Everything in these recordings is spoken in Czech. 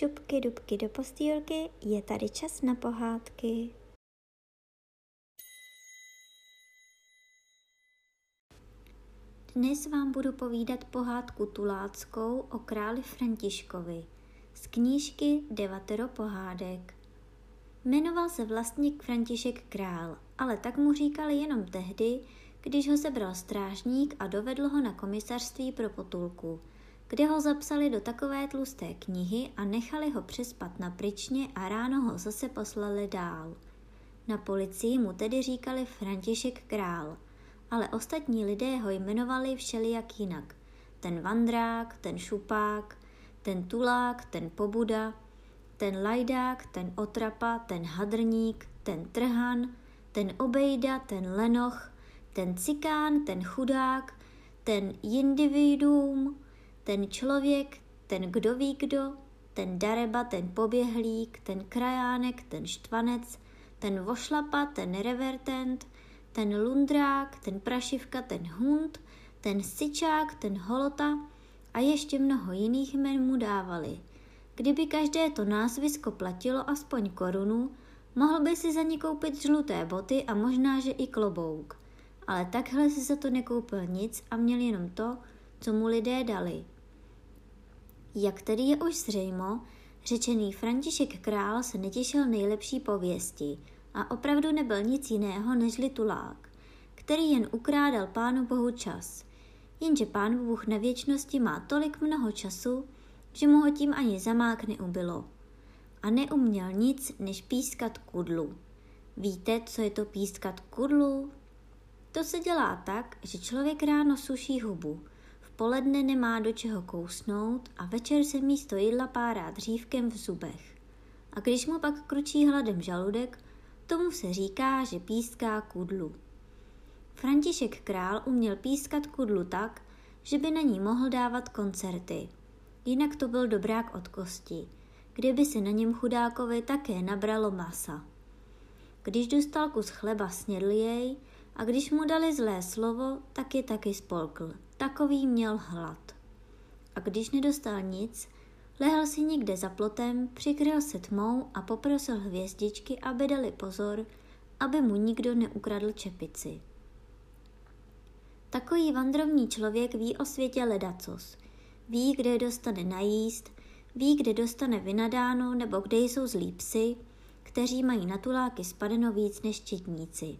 šupky dubky do postýlky, je tady čas na pohádky. Dnes vám budu povídat pohádku tuláckou o králi Františkovi z knížky Devatero pohádek. Jmenoval se vlastník František Král, ale tak mu říkali jenom tehdy, když ho sebral strážník a dovedl ho na komisařství pro potulku, kde ho zapsali do takové tlusté knihy a nechali ho přespat na pryčně a ráno ho zase poslali dál. Na policii mu tedy říkali František Král, ale ostatní lidé ho jmenovali všelijak jinak. Ten vandrák, ten šupák, ten tulák, ten pobuda, ten lajdák, ten otrapa, ten hadrník, ten trhan, ten obejda, ten lenoch, ten cikán, ten chudák, ten individuum, ten člověk, ten kdo ví kdo, ten dareba, ten poběhlík, ten krajánek, ten štvanec, ten vošlapa, ten revertent, ten lundrák, ten prašivka, ten hund, ten sičák, ten holota a ještě mnoho jiných jmen mu dávali. Kdyby každé to názvisko platilo aspoň korunu, mohl by si za ní koupit žluté boty a možná, že i klobouk. Ale takhle si za to nekoupil nic a měl jenom to, co mu lidé dali. Jak tedy je už zřejmo, řečený František Král se netěšil nejlepší pověsti a opravdu nebyl nic jiného než litulák, který jen ukrádal pánu bohu čas. Jenže pán Bůh na věčnosti má tolik mnoho času, že mu ho tím ani zamák neubylo. A neuměl nic, než pískat kudlu. Víte, co je to pískat kudlu? To se dělá tak, že člověk ráno suší hubu, poledne nemá do čeho kousnout a večer se místo jídla párá dřívkem v zubech. A když mu pak kručí hladem žaludek, tomu se říká, že píská kudlu. František Král uměl pískat kudlu tak, že by na ní mohl dávat koncerty. Jinak to byl dobrák od kosti, kdyby se na něm chudákovi také nabralo masa. Když dostal kus chleba, snědl jej a když mu dali zlé slovo, tak je taky spolkl. Takový měl hlad. A když nedostal nic, lehl si někde za plotem, přikryl se tmou a poprosil hvězdičky, aby dali pozor, aby mu nikdo neukradl čepici. Takový vandrovní člověk ví o světě ledacos. Ví, kde dostane najíst, ví, kde dostane vynadáno nebo kde jsou zlí psy, kteří mají na tuláky spadeno víc než četníci.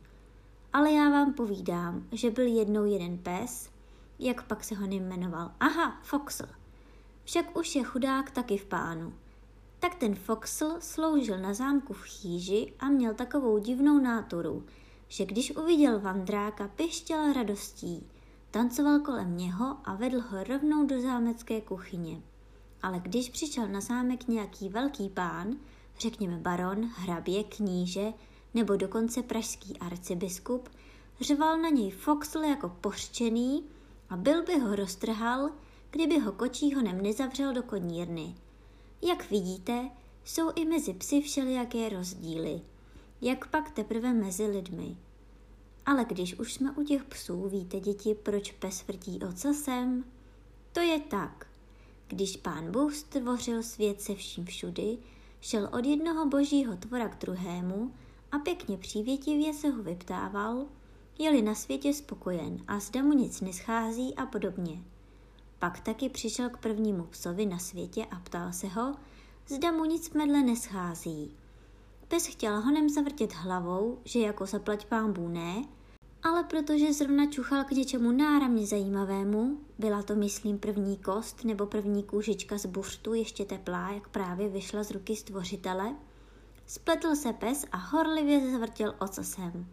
Ale já vám povídám, že byl jednou jeden pes, jak pak se ho nejmenoval. Aha, Foxl. Však už je chudák taky v pánu. Tak ten Foxl sloužil na zámku v chýži a měl takovou divnou náturu, že když uviděl Vandráka, pištěl radostí, tancoval kolem něho a vedl ho rovnou do zámecké kuchyně. Ale když přišel na zámek nějaký velký pán, řekněme baron, hrabě, kníže nebo dokonce pražský arcibiskup, řval na něj Foxl jako pořčený a byl by ho roztrhal, kdyby ho kočí honem nezavřel do konírny. Jak vidíte, jsou i mezi psy všelijaké rozdíly jak pak teprve mezi lidmi. Ale když už jsme u těch psů, víte děti, proč pes vrtí ocasem? To je tak. Když pán Bůh stvořil svět se vším všudy, šel od jednoho božího tvora k druhému a pěkně přívětivě se ho vyptával, je-li na světě spokojen a zda mu nic neschází a podobně. Pak taky přišel k prvnímu psovi na světě a ptal se ho, zda mu nic medle neschází. Pes chtěl honem zavrtět hlavou, že jako zaplať pámbu ne, ale protože zrovna čuchal k něčemu náramně zajímavému, byla to myslím první kost nebo první kůžička z buřtu ještě teplá, jak právě vyšla z ruky stvořitele, spletl se pes a horlivě zavrtěl ocasem.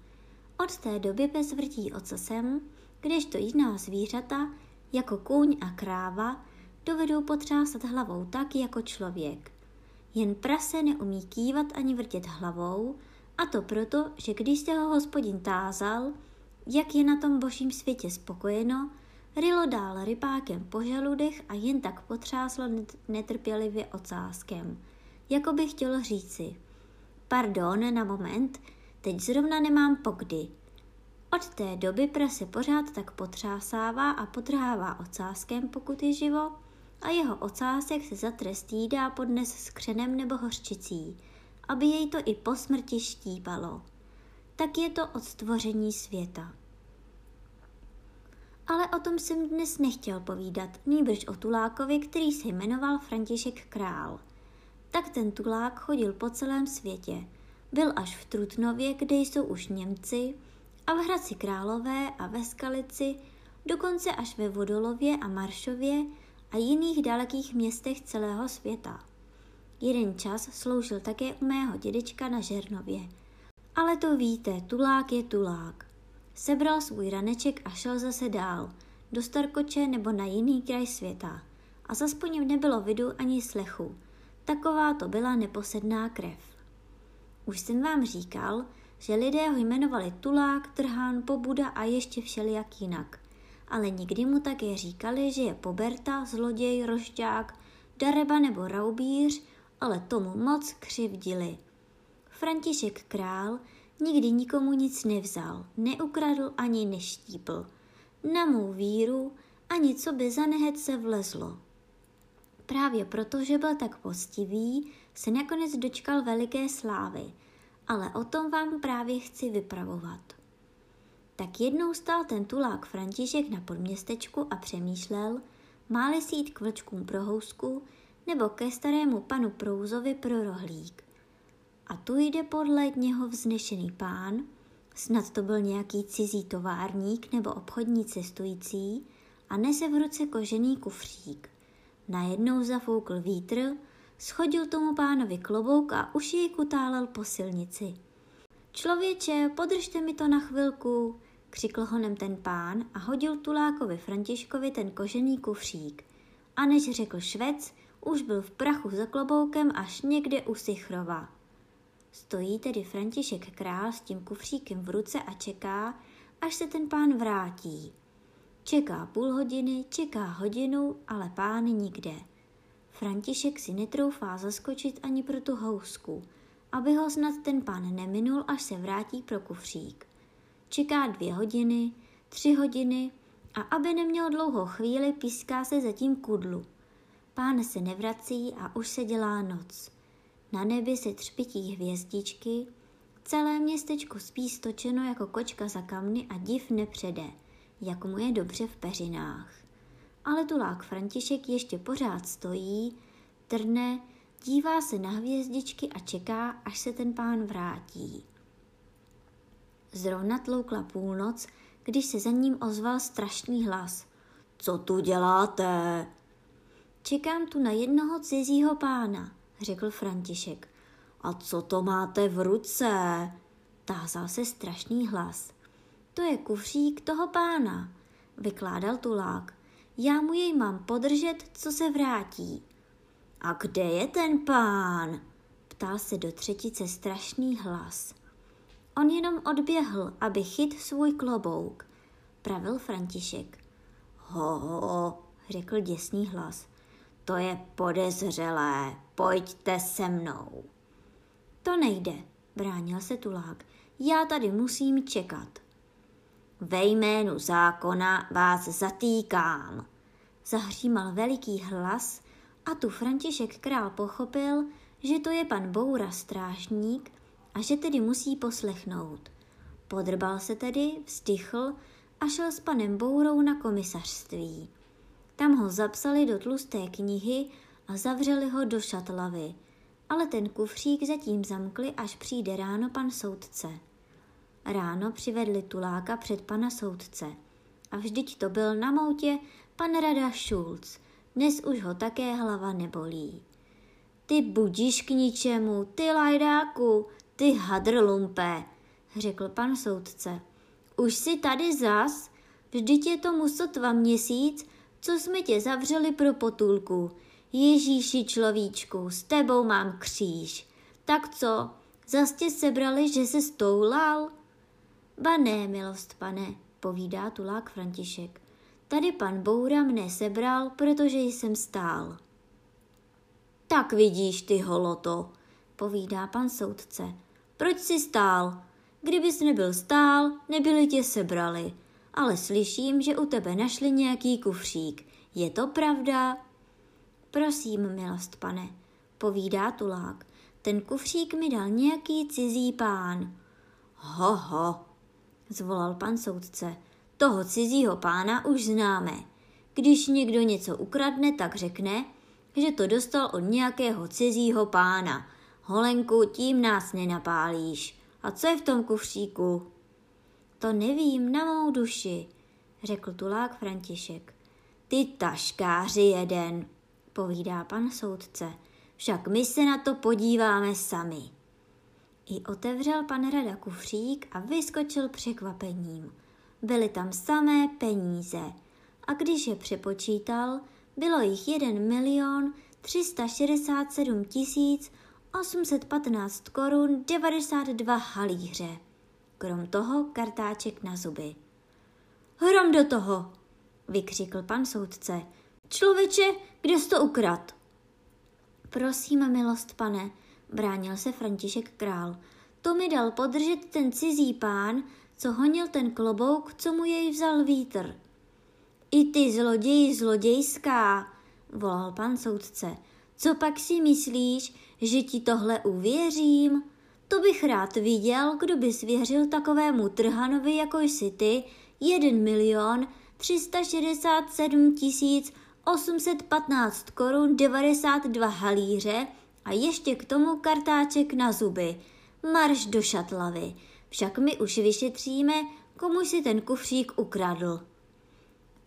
Od té doby pes vrtí ocasem, kdežto jiná zvířata, jako kůň a kráva, dovedou potřásat hlavou tak jako člověk. Jen prase neumí kývat ani vrtět hlavou, a to proto, že když se ho hospodin tázal, jak je na tom božím světě spokojeno, rylo dál rybákem po žaludech a jen tak potřáslo netrpělivě ocáskem, jako by chtělo říci. Pardon, na moment, teď zrovna nemám pokdy. Od té doby prase pořád tak potřásává a potrhává ocáskem, pokud je živo, a jeho ocásek se za trest jídá podnes s křenem nebo hořčicí, aby jej to i po smrti štípalo. Tak je to od stvoření světa. Ale o tom jsem dnes nechtěl povídat, nýbrž o Tulákovi, který se jmenoval František Král. Tak ten Tulák chodil po celém světě. Byl až v Trutnově, kde jsou už Němci, a v Hradci Králové a ve Skalici, dokonce až ve Vodolově a Maršově a jiných dalekých městech celého světa. Jeden čas sloužil také u mého dědečka na Žernově. Ale to víte, tulák je tulák. Sebral svůj raneček a šel zase dál, do Starkoče nebo na jiný kraj světa. A zas po něm nebylo vidu ani slechu. Taková to byla neposedná krev. Už jsem vám říkal, že lidé ho jmenovali Tulák, Trhán, Pobuda a ještě všelijak jinak. Ale nikdy mu také říkali, že je poberta, zloděj, rošťák, dareba nebo raubíř, ale tomu moc křivdili. František Král nikdy nikomu nic nevzal, neukradl ani neštípl. Na mou víru ani co by za nehet se vlezlo. Právě proto, že byl tak poctivý, se nakonec dočkal veliké slávy, ale o tom vám právě chci vypravovat. Tak jednou stál ten tulák František na podměstečku a přemýšlel, máli si jít k vlčkům pro housku nebo ke starému panu Prouzovi pro rohlík. A tu jde podle něho vznešený pán, snad to byl nějaký cizí továrník nebo obchodní cestující, a nese v ruce kožený kufřík. Najednou zafoukl vítr, schodil tomu pánovi klobouk a už jej kutálel po silnici. Člověče, podržte mi to na chvilku, křikl honem ten pán a hodil tulákovi Františkovi ten kožený kufřík. A než řekl švec, už byl v prachu za kloboukem až někde u Sichrova. Stojí tedy František král s tím kufříkem v ruce a čeká, až se ten pán vrátí. Čeká půl hodiny, čeká hodinu, ale pán nikde. František si netroufá zaskočit ani pro tu housku, aby ho snad ten pán neminul, až se vrátí pro kufřík. Čeká dvě hodiny, tři hodiny a aby neměl dlouhou chvíli, píská se zatím kudlu. Pán se nevrací a už se dělá noc. Na nebi se třpití hvězdičky, celé městečko spí stočeno jako kočka za kamny a div nepřede, jak mu je dobře v peřinách. Ale tulák František ještě pořád stojí, trne, dívá se na hvězdičky a čeká, až se ten pán vrátí. Zrovna tloukla půlnoc, když se za ním ozval strašný hlas. Co tu děláte? Čekám tu na jednoho cizího pána, řekl František. A co to máte v ruce? Tázal se strašný hlas. To je kufřík toho pána, vykládal tulák. Já mu jej mám podržet, co se vrátí. A kde je ten pán? Ptal se do třetice strašný hlas. On jenom odběhl, aby chyt svůj klobouk, pravil František. Ho, ho, řekl děsný hlas. To je podezřelé, pojďte se mnou. To nejde, bránil se tulák. Já tady musím čekat. Ve jménu zákona vás zatýkám, zahřímal veliký hlas a tu František král pochopil, že to je pan Boura strážník a že tedy musí poslechnout. Podrbal se tedy, vzdychl a šel s panem Bourou na komisařství. Tam ho zapsali do tlusté knihy a zavřeli ho do šatlavy, ale ten kufřík zatím zamkli, až přijde ráno pan soudce. Ráno přivedli tuláka před pana soudce. A vždyť to byl na moutě pan Rada Schulz. Dnes už ho také hlava nebolí. Ty budíš k ničemu, ty lajdáku, ty hadrlumpe, řekl pan soudce. Už si tady zas? Vždyť je tomu sotva měsíc, co jsme tě zavřeli pro potulku. Ježíši človíčku, s tebou mám kříž. Tak co, zas tě sebrali, že se stoulal? Ba ne, milost pane, povídá tulák František. Tady pan Boura mne sebral, protože jsem stál. Tak vidíš ty holoto, povídá pan soudce. Proč jsi stál? Kdybys nebyl stál, nebyli tě sebrali. Ale slyším, že u tebe našli nějaký kufřík. Je to pravda? Prosím, milost pane, povídá tulák, ten kufřík mi dal nějaký cizí pán. Ho, ho, zvolal pan soudce, toho cizího pána už známe. Když někdo něco ukradne, tak řekne, že to dostal od nějakého cizího pána. Holenku, tím nás nenapálíš. A co je v tom kufříku? To nevím, na mou duši, řekl tulák František. Ty taškáři jeden, povídá pan soudce. Však my se na to podíváme sami. I otevřel pan rada kufřík a vyskočil překvapením. Byly tam samé peníze a když je přepočítal, bylo jich 1 milion 367 tisíc 815 korun 92 halíře. Krom toho kartáček na zuby. Hrom do toho, vykřikl pan soudce. Člověče, kde jsi to ukrad? Prosím, milost pane, bránil se František král. To mi dal podržet ten cizí pán, co honil ten klobouk, co mu jej vzal vítr. I ty zloději zlodějská, volal pan soudce. Co pak si myslíš, že ti tohle uvěřím? To bych rád viděl, kdo by svěřil takovému trhanovi, jako jsi ty, jeden milion 367 tisíc 815 korun 92 halíře a ještě k tomu kartáček na zuby. Marš do šatlavy. Však my už vyšetříme, komu si ten kufřík ukradl.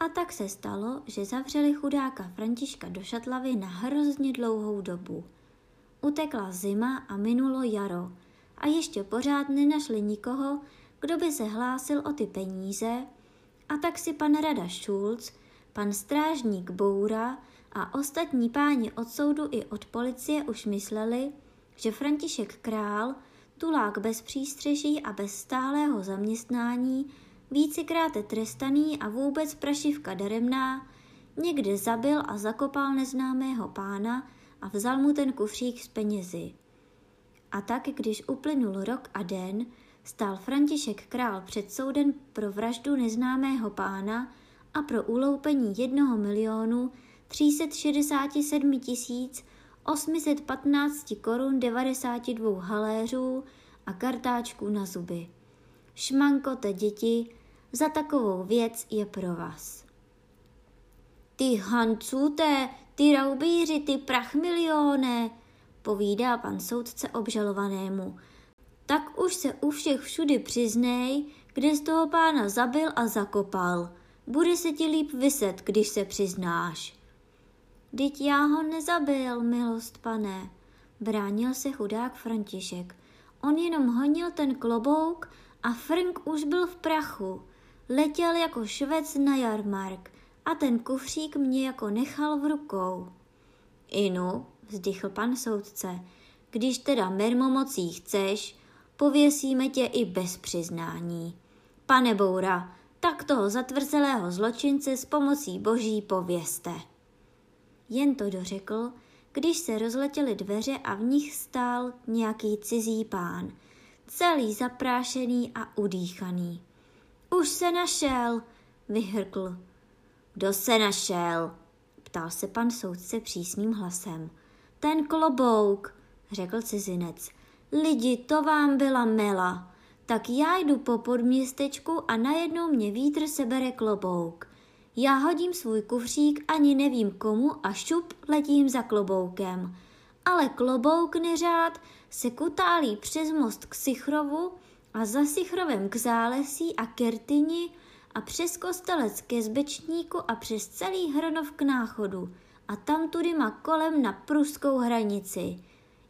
A tak se stalo, že zavřeli chudáka Františka do šatlavy na hrozně dlouhou dobu. Utekla zima a minulo jaro a ještě pořád nenašli nikoho, kdo by se hlásil o ty peníze, a tak si pan Rada Schulz, pan strážník Boura a ostatní páni od soudu i od policie už mysleli, že František Král, tulák bez přístřeží a bez stálého zaměstnání, vícekrát trestaný a vůbec prašivka daremná, někde zabil a zakopal neznámého pána a vzal mu ten kufřík s penězi. A tak, když uplynul rok a den, stál František král před soudem pro vraždu neznámého pána a pro uloupení jednoho milionu 367 tisíc 815 korun 92 haléřů a kartáčků na zuby. Šmankote děti, za takovou věc je pro vás. Ty hancute, ty raubíři, ty prach milione, povídá pan soudce obžalovanému. Tak už se u všech všudy přiznej, kde z toho pána zabil a zakopal. Bude se ti líp vyset, když se přiznáš. Dyť já ho nezabil, milost pane, bránil se chudák František. On jenom honil ten klobouk a Frank už byl v prachu. Letěl jako švec na jarmark a ten kufřík mě jako nechal v rukou. Inu, vzdychl pan soudce, když teda mermomocí chceš, pověsíme tě i bez přiznání. Pane Boura, tak toho zatvrzelého zločince s pomocí boží pověste. Jen to dořekl, když se rozletěly dveře a v nich stál nějaký cizí pán, celý zaprášený a udýchaný. Už se našel, vyhrkl. Kdo se našel? ptal se pan soudce přísným hlasem. Ten klobouk, řekl cizinec. Lidi, to vám byla mela. Tak já jdu po podměstečku a najednou mě vítr sebere klobouk. Já hodím svůj kufřík, ani nevím komu a šup letím za kloboukem. Ale klobouk neřád se kutálí přes most k Sichrovu a za Sichrovem k Zálesí a Kertyni a přes kostelec ke Zbečníku a přes celý Hronov k náchodu a tam tudy má kolem na pruskou hranici.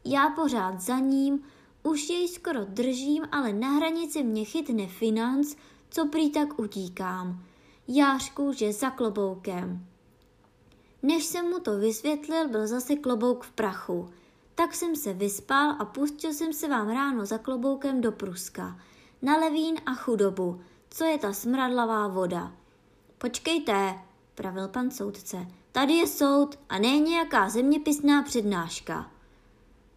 Já pořád za ním, už jej skoro držím, ale na hranici mě chytne financ, co prý tak utíkám. Jářku, že za kloboukem. Než jsem mu to vysvětlil, byl zase klobouk v prachu. Tak jsem se vyspal a pustil jsem se vám ráno za kloboukem do Pruska. Na levín a chudobu, co je ta smradlavá voda. Počkejte, pravil pan soudce, tady je soud a ne nějaká zeměpisná přednáška.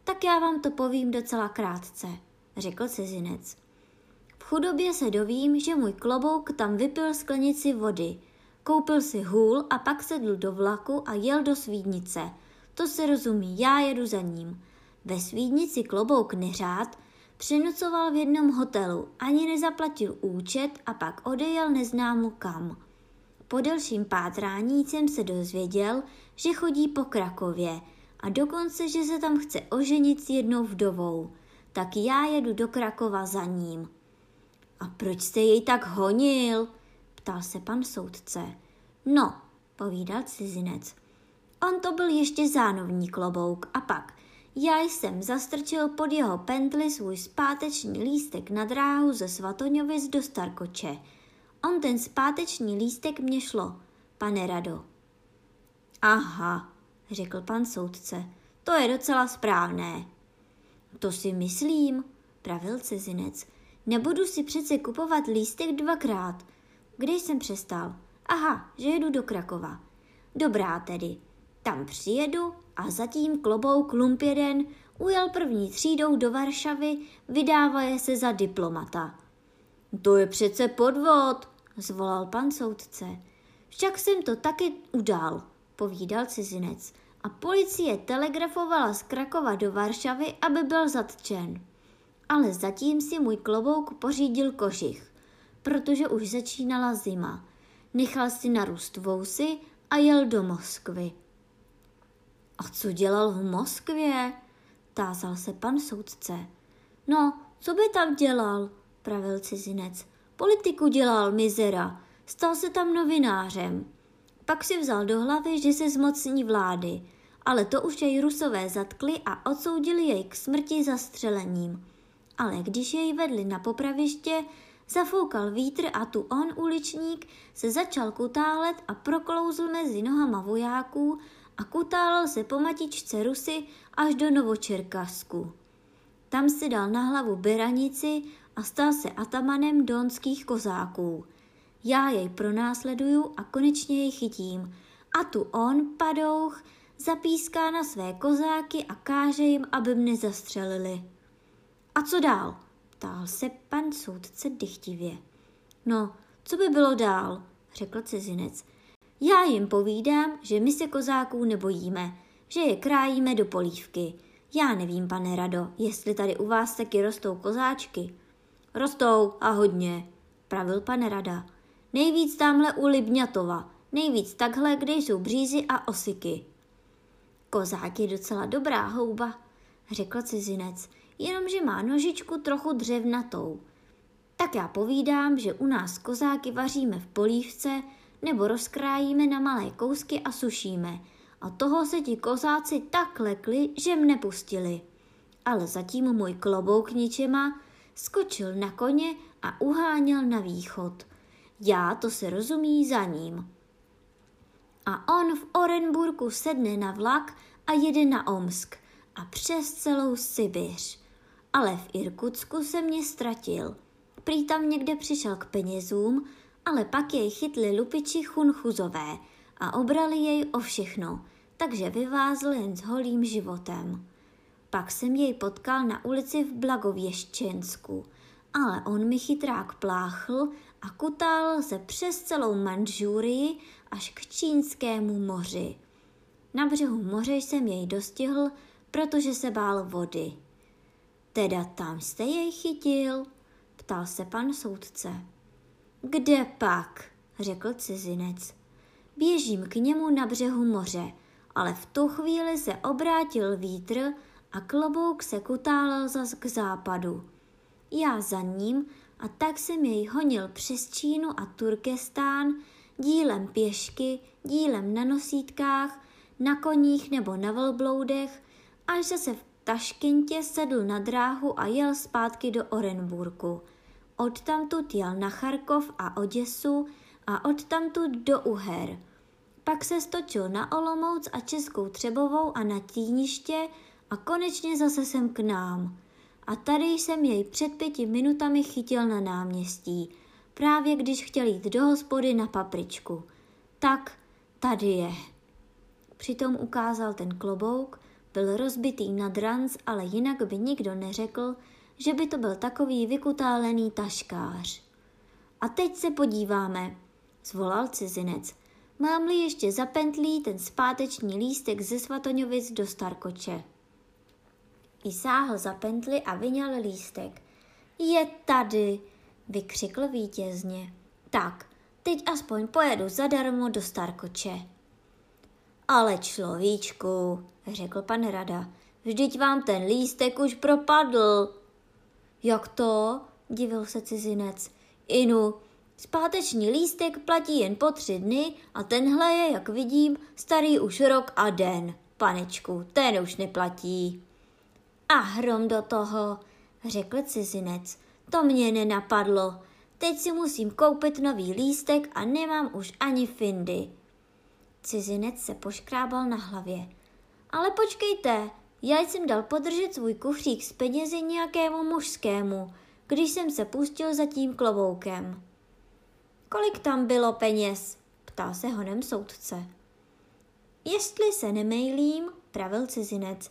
Tak já vám to povím docela krátce, řekl cizinec. Chudobě se dovím, že můj klobouk tam vypil sklenici vody. Koupil si hůl a pak sedl do vlaku a jel do Svídnice – To se rozumí, já jedu za ním. Ve Svídnici klobouk neřád, přenocoval v jednom hotelu, ani nezaplatil účet a pak odejel neznámu kam. Po delším pátrání jsem se dozvěděl, že chodí po Krakově a dokonce, že se tam chce oženit s jednou vdovou. Tak já jedu do Krakova za ním. A proč jste jej tak honil? ptal se pan soudce. No, povídal cizinec. On to byl ještě zánovní klobouk a pak já jsem zastrčil pod jeho pentli svůj zpáteční lístek na dráhu ze Svatoňovic do Starkoče. On ten zpáteční lístek mě šlo, pane Rado. Aha, řekl pan soudce, to je docela správné. To si myslím, pravil cizinec. Nebudu si přece kupovat lístek dvakrát. Kde jsem přestal? Aha, že jedu do Krakova. Dobrá tedy. Tam přijedu a zatím klobouk jeden ujel první třídou do Varšavy, vydávaje se za diplomata. To je přece podvod, zvolal pan soudce. Však jsem to taky udal, povídal cizinec. A policie telegrafovala z Krakova do Varšavy, aby byl zatčen. Ale zatím si můj klobouk pořídil kožich, protože už začínala zima. Nechal si narůst vousy a jel do Moskvy. A co dělal v Moskvě? Tázal se pan soudce. No, co by tam dělal? pravil cizinec. Politiku dělal mizera, stal se tam novinářem. Pak si vzal do hlavy, že se zmocní vlády, ale to už jej rusové zatkli a odsoudili jej k smrti zastřelením. Ale když jej vedli na popraviště, zafoukal vítr a tu on, uličník, se začal kutálet a proklouzl mezi nohama vojáků a kutálel se po matičce Rusy až do Novočerkasku. Tam si dal na hlavu beranici a stal se atamanem donských kozáků. Já jej pronásleduju a konečně jej chytím. A tu on, padouch, zapíská na své kozáky a káže jim, aby mne zastřelili. A co dál? ptál se pan soudce dychtivě. No, co by bylo dál? řekl cizinec. Já jim povídám, že my se kozáků nebojíme, že je krájíme do polívky. Já nevím, pane Rado, jestli tady u vás taky rostou kozáčky. Rostou a hodně, pravil pane Rada. Nejvíc tamhle u Libňatova, nejvíc takhle, kde jsou břízy a osiky. Kozák je docela dobrá houba, řekl cizinec, jenomže má nožičku trochu dřevnatou. Tak já povídám, že u nás kozáky vaříme v polívce, nebo rozkrájíme na malé kousky a sušíme. A toho se ti kozáci tak lekli, že mne pustili. Ale zatím můj klobouk ničema skočil na koně a uháněl na východ. Já to se rozumí za ním. A on v Orenburgu sedne na vlak a jede na Omsk a přes celou Sibiř. Ale v Irkutsku se mě ztratil. Prý tam někde přišel k penězům ale pak jej chytli lupiči chunchuzové a obrali jej o všechno, takže vyvázl jen s holým životem. Pak jsem jej potkal na ulici v Blagověščensku, ale on mi chytrák pláchl a kutál se přes celou Manžúrii až k Čínskému moři. Na břehu moře jsem jej dostihl, protože se bál vody. Teda tam jste jej chytil? ptal se pan soudce. Kde pak? řekl cizinec. Běžím k němu na břehu moře, ale v tu chvíli se obrátil vítr a klobouk se kutálel zas k západu. Já za ním a tak jsem jej honil přes Čínu a Turkestán, dílem pěšky, dílem na nosítkách, na koních nebo na velbloudech, až zase v Taškentě sedl na dráhu a jel zpátky do Orenburku – odtamtud jel na Charkov a Oděsu a odtamtud do Uher. Pak se stočil na Olomouc a Českou Třebovou a na Týniště a konečně zase sem k nám. A tady jsem jej před pěti minutami chytil na náměstí, právě když chtěl jít do hospody na papričku. Tak, tady je. Přitom ukázal ten klobouk, byl rozbitý na dranc, ale jinak by nikdo neřekl, že by to byl takový vykutálený taškář. A teď se podíváme, zvolal cizinec. mám-li ještě zapentlý ten zpáteční lístek ze Svatoňovic do Starkoče. I sáhl za pentli a vyňal lístek. Je tady, vykřikl vítězně. Tak, teď aspoň pojedu zadarmo do Starkoče. Ale človíčku, řekl pan Rada, vždyť vám ten lístek už propadl. Jak to? divil se cizinec. Inu, zpáteční lístek platí jen po tři dny a tenhle je, jak vidím, starý už rok a den. Panečku, ten už neplatí. A hrom do toho, řekl cizinec. To mě nenapadlo. Teď si musím koupit nový lístek a nemám už ani findy. Cizinec se poškrábal na hlavě. Ale počkejte, já jsem dal podržet svůj kufřík s penězi nějakému mužskému, když jsem se pustil za tím kloboukem. Kolik tam bylo peněz? ptá se honem soudce. Jestli se nemejlím, pravil cizinec,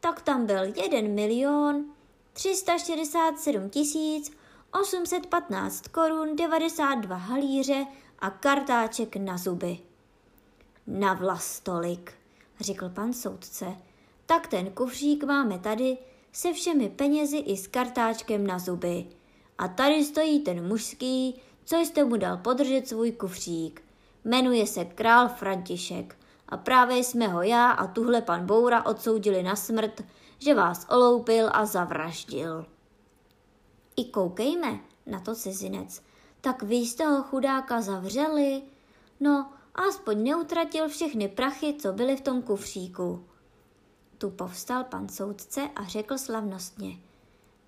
tak tam byl jeden milion 367 tisíc 815 korun 92 halíře a kartáček na zuby. Na vlastolik, řekl pan soudce. Tak ten kufřík máme tady se všemi penězi i s kartáčkem na zuby. A tady stojí ten mužský, co jste mu dal podržet svůj kufřík. Jmenuje se král František a právě jsme ho já a tuhle pan Boura odsoudili na smrt, že vás oloupil a zavraždil. I koukejme, na to cizinec. Tak vy jste ho chudáka zavřeli? No, aspoň neutratil všechny prachy, co byly v tom kufříku. Tu povstal pan soudce a řekl slavnostně.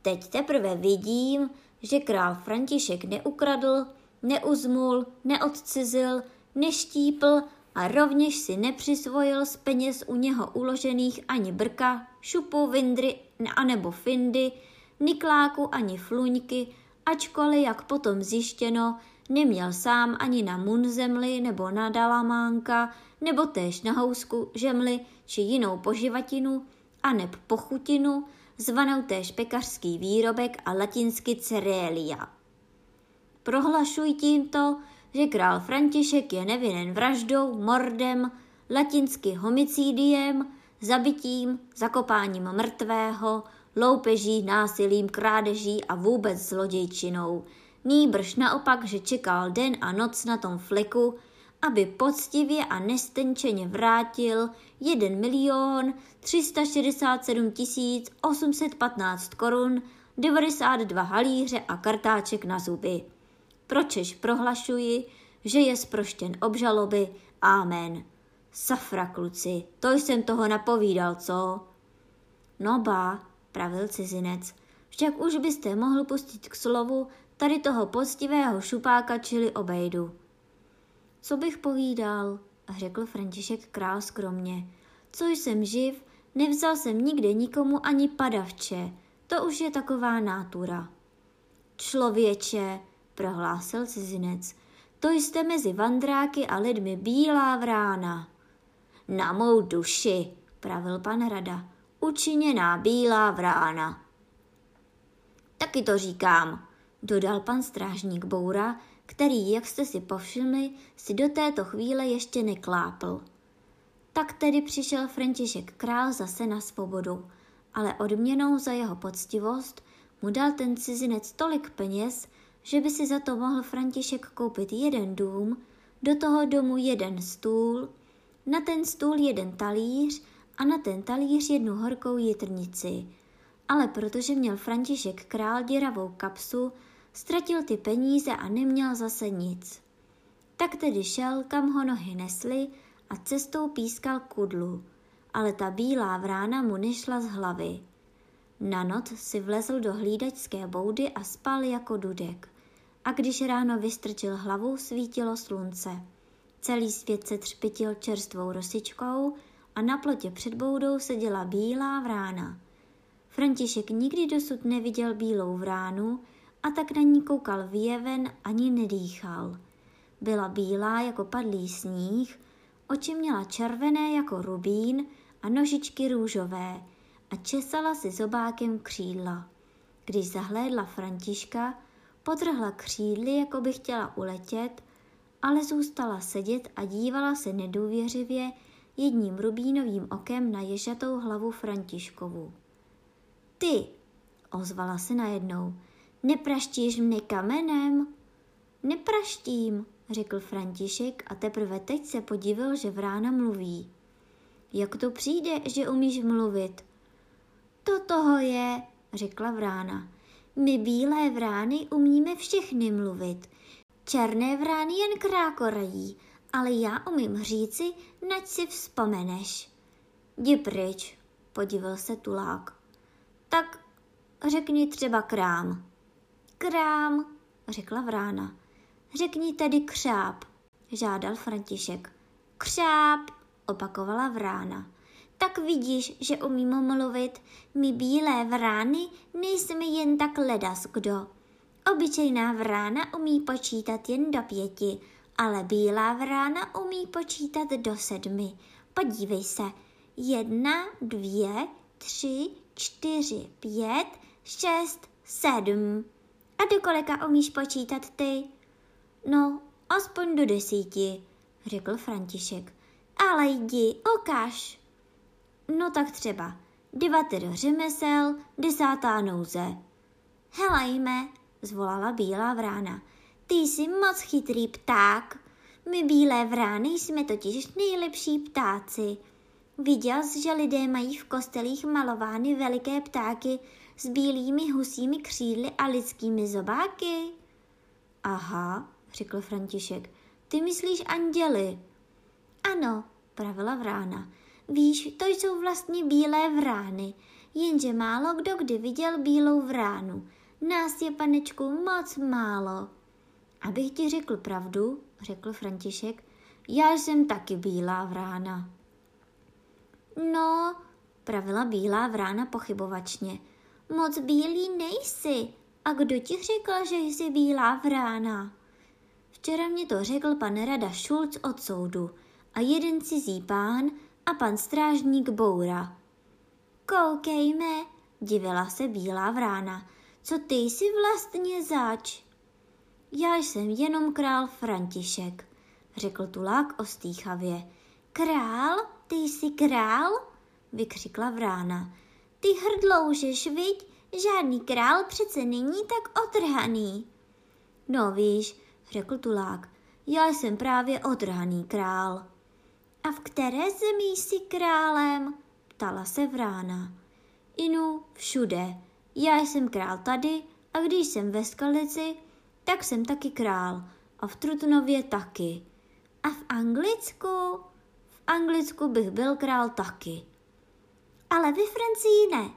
Teď teprve vidím, že král František neukradl, neuzmul, neodcizil, neštípl a rovněž si nepřisvojil z peněz u něho uložených ani brka, šupu, vindry anebo findy, nikláku ani fluňky, ačkoliv, jak potom zjištěno, neměl sám ani na munzemli nebo na dalamánka, nebo též na housku, žemli či jinou poživatinu, aneb pochutinu, zvanou též pekařský výrobek a latinsky cerealia. Prohlašuj tímto, že král František je nevinen vraždou, mordem, latinsky homicídiem, zabitím, zakopáním mrtvého, loupeží, násilím, krádeží a vůbec zlodějčinou. Nýbrž naopak, že čekal den a noc na tom fleku, aby poctivě a nestenčeně vrátil 1 milion 367 815 korun, 92 halíře a kartáček na zuby. Pročež prohlašuji, že je sproštěn obžaloby. Amen. Safra, kluci, to jsem toho napovídal, co? No ba, pravil cizinec, však už byste mohl pustit k slovu tady toho poctivého šupáka čili obejdu. Co bych povídal, řekl František král skromně. Co jsem živ, nevzal jsem nikde nikomu ani padavče, to už je taková nátura. Člověče, prohlásil cizinec, to jste mezi vandráky a lidmi bílá vrána. Na mou duši, pravil pan Rada, učiněná bílá vrána. Taky to říkám, dodal pan strážník Boura, který, jak jste si povšimli, si do této chvíle ještě neklápl. Tak tedy přišel František král zase na svobodu, ale odměnou za jeho poctivost mu dal ten cizinec tolik peněz, že by si za to mohl František koupit jeden dům, do toho domu jeden stůl, na ten stůl jeden talíř a na ten talíř jednu horkou jitrnici. Ale protože měl František král děravou kapsu, ztratil ty peníze a neměl zase nic. Tak tedy šel, kam ho nohy nesly a cestou pískal kudlu, ale ta bílá vrána mu nešla z hlavy. Na noc si vlezl do hlídačské boudy a spal jako dudek. A když ráno vystrčil hlavu, svítilo slunce. Celý svět se třpitil čerstvou rosičkou a na plotě před boudou seděla bílá vrána. František nikdy dosud neviděl bílou vránu a tak na ní koukal vyjeven ani nedýchal. Byla bílá jako padlý sníh, oči měla červené jako rubín a nožičky růžové a česala si zobákem křídla. Když zahlédla Františka, potrhla křídly, jako by chtěla uletět ale zůstala sedět a dívala se nedůvěřivě jedním rubínovým okem na ježatou hlavu Františkovu. Ty, ozvala se najednou, nepraštíš mne kamenem? Nepraštím, řekl František a teprve teď se podivil, že vrána mluví. Jak to přijde, že umíš mluvit? To toho je, řekla vrána. My bílé vrány umíme všechny mluvit. Černé vrány jen krákorají, ale já umím říci, nač si vzpomeneš. Jdi pryč, podíval se tulák. Tak řekni třeba krám. Krám, řekla vrána. Řekni tedy křáp, žádal František. Křáp, opakovala vrána. Tak vidíš, že umím mluvit. My bílé vrány nejsme jen tak ledas kdo. Obyčejná vrána umí počítat jen do pěti, ale bílá vrána umí počítat do sedmi. Podívej se. Jedna, dvě, tři, čtyři, pět, šest, sedm. A do kolika umíš počítat ty? No, aspoň do desíti, řekl František. Ale jdi, ukáž. No tak třeba devatero řemesel, desátá nouze. Helejme, zvolala bílá vrána. Ty jsi moc chytrý pták. My bílé vrány jsme totiž nejlepší ptáci. Viděl jsi, že lidé mají v kostelích malovány veliké ptáky s bílými husími křídly a lidskými zobáky? Aha, řekl František, ty myslíš anděly? Ano, pravila vrána. Víš, to jsou vlastně bílé vrány, jenže málo kdo kdy viděl bílou vránu. Nás je, panečku, moc málo. Abych ti řekl pravdu, řekl František, já jsem taky bílá vrána. No, pravila bílá vrána pochybovačně, moc bílý nejsi. A kdo ti řekl, že jsi bílá vrána? Včera mě to řekl pan Rada Šulc od soudu a jeden cizí pán a pan strážník Boura. Koukejme, divila se bílá vrána, co ty jsi vlastně zač? Já jsem jenom král František, řekl tulák ostýchavě. Král? Ty jsi král? vykřikla vrána. Ty hrdloužeš, viď? Žádný král přece není tak otrhaný. No víš, řekl tulák, já jsem právě otrhaný král. A v které zemi jsi králem? ptala se vrána. Inu, všude. Já jsem král tady a když jsem ve Skalici, tak jsem taky král a v Trutnově taky. A v Anglicku? V Anglicku bych byl král taky. Ale ve Francii ne.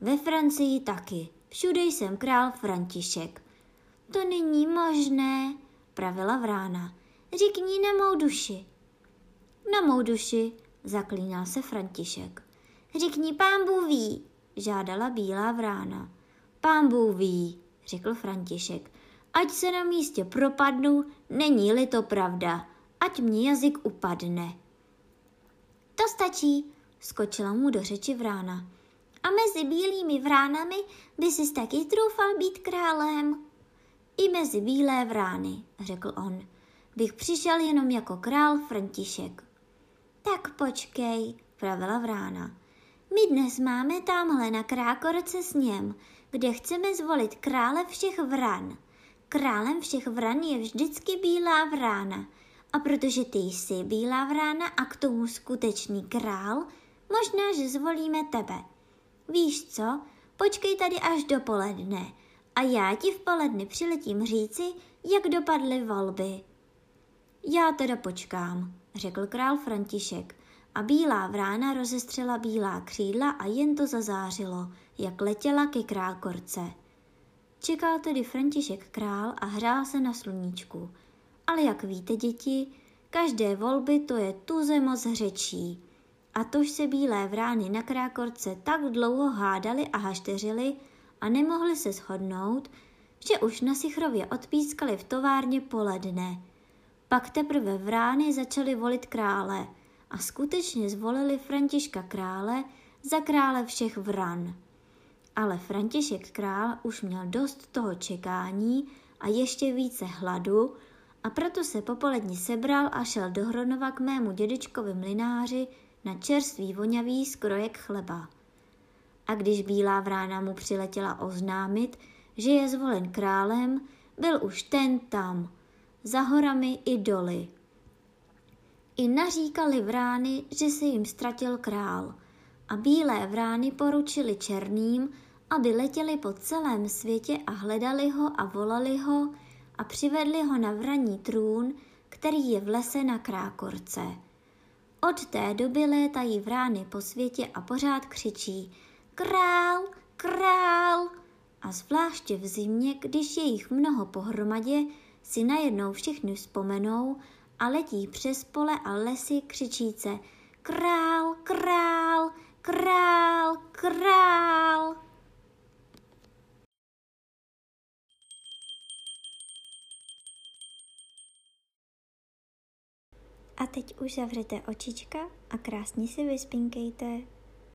Ve Francii taky. Všude jsem král František. To není možné, pravila vrána. Řekni na mou duši. Na mou duši, zaklínal se František. Řekni pán Bůh ví, žádala bílá vrána. Pán Bůh ví, řekl František. Ať se na místě propadnu, není-li to pravda, ať mě jazyk upadne. To stačí, skočila mu do řeči vrána. A mezi bílými vránami by si taky troufal být králem. I mezi bílé vrány, řekl on, bych přišel jenom jako král František. Tak počkej, pravila vrána. My dnes máme tamhle na Krákorce sněm, kde chceme zvolit krále všech vran. Králem všech vran je vždycky bílá vrána. A protože ty jsi bílá vrána a k tomu skutečný král, možná, že zvolíme tebe. Víš co, počkej tady až do poledne a já ti v poledne přiletím říci, jak dopadly volby. Já teda počkám, řekl král František a bílá vrána rozestřela bílá křídla a jen to zazářilo, jak letěla ke králkorce. Čekal tedy František král a hrál se na sluníčku. Ale jak víte, děti, každé volby to je tuze moc řečí. A tož se bílé vrány na krákorce tak dlouho hádali a hašteřili a nemohli se shodnout, že už na Sichrově odpískali v továrně poledne. Pak teprve vrány začaly volit krále a skutečně zvolili Františka krále za krále všech vran. Ale František král už měl dost toho čekání a ještě více hladu a proto se popolední sebral a šel do Hronova k mému dědečkovi mlináři na čerstvý vonavý skrojek chleba. A když bílá vrána mu přiletěla oznámit, že je zvolen králem, byl už ten tam, za horami i doly. I naříkali vrány, že se jim ztratil král a bílé vrány poručili černým, aby letěli po celém světě a hledali ho a volali ho a přivedli ho na vraní trůn, který je v lese na Krákorce. Od té doby létají vrány po světě a pořád křičí Král, král! A zvláště v zimě, když je jich mnoho pohromadě, si najednou všichni vzpomenou a letí přes pole a lesy křičíce Král, král, král, král! A teď už zavřete očička a krásně si vyspinkejte.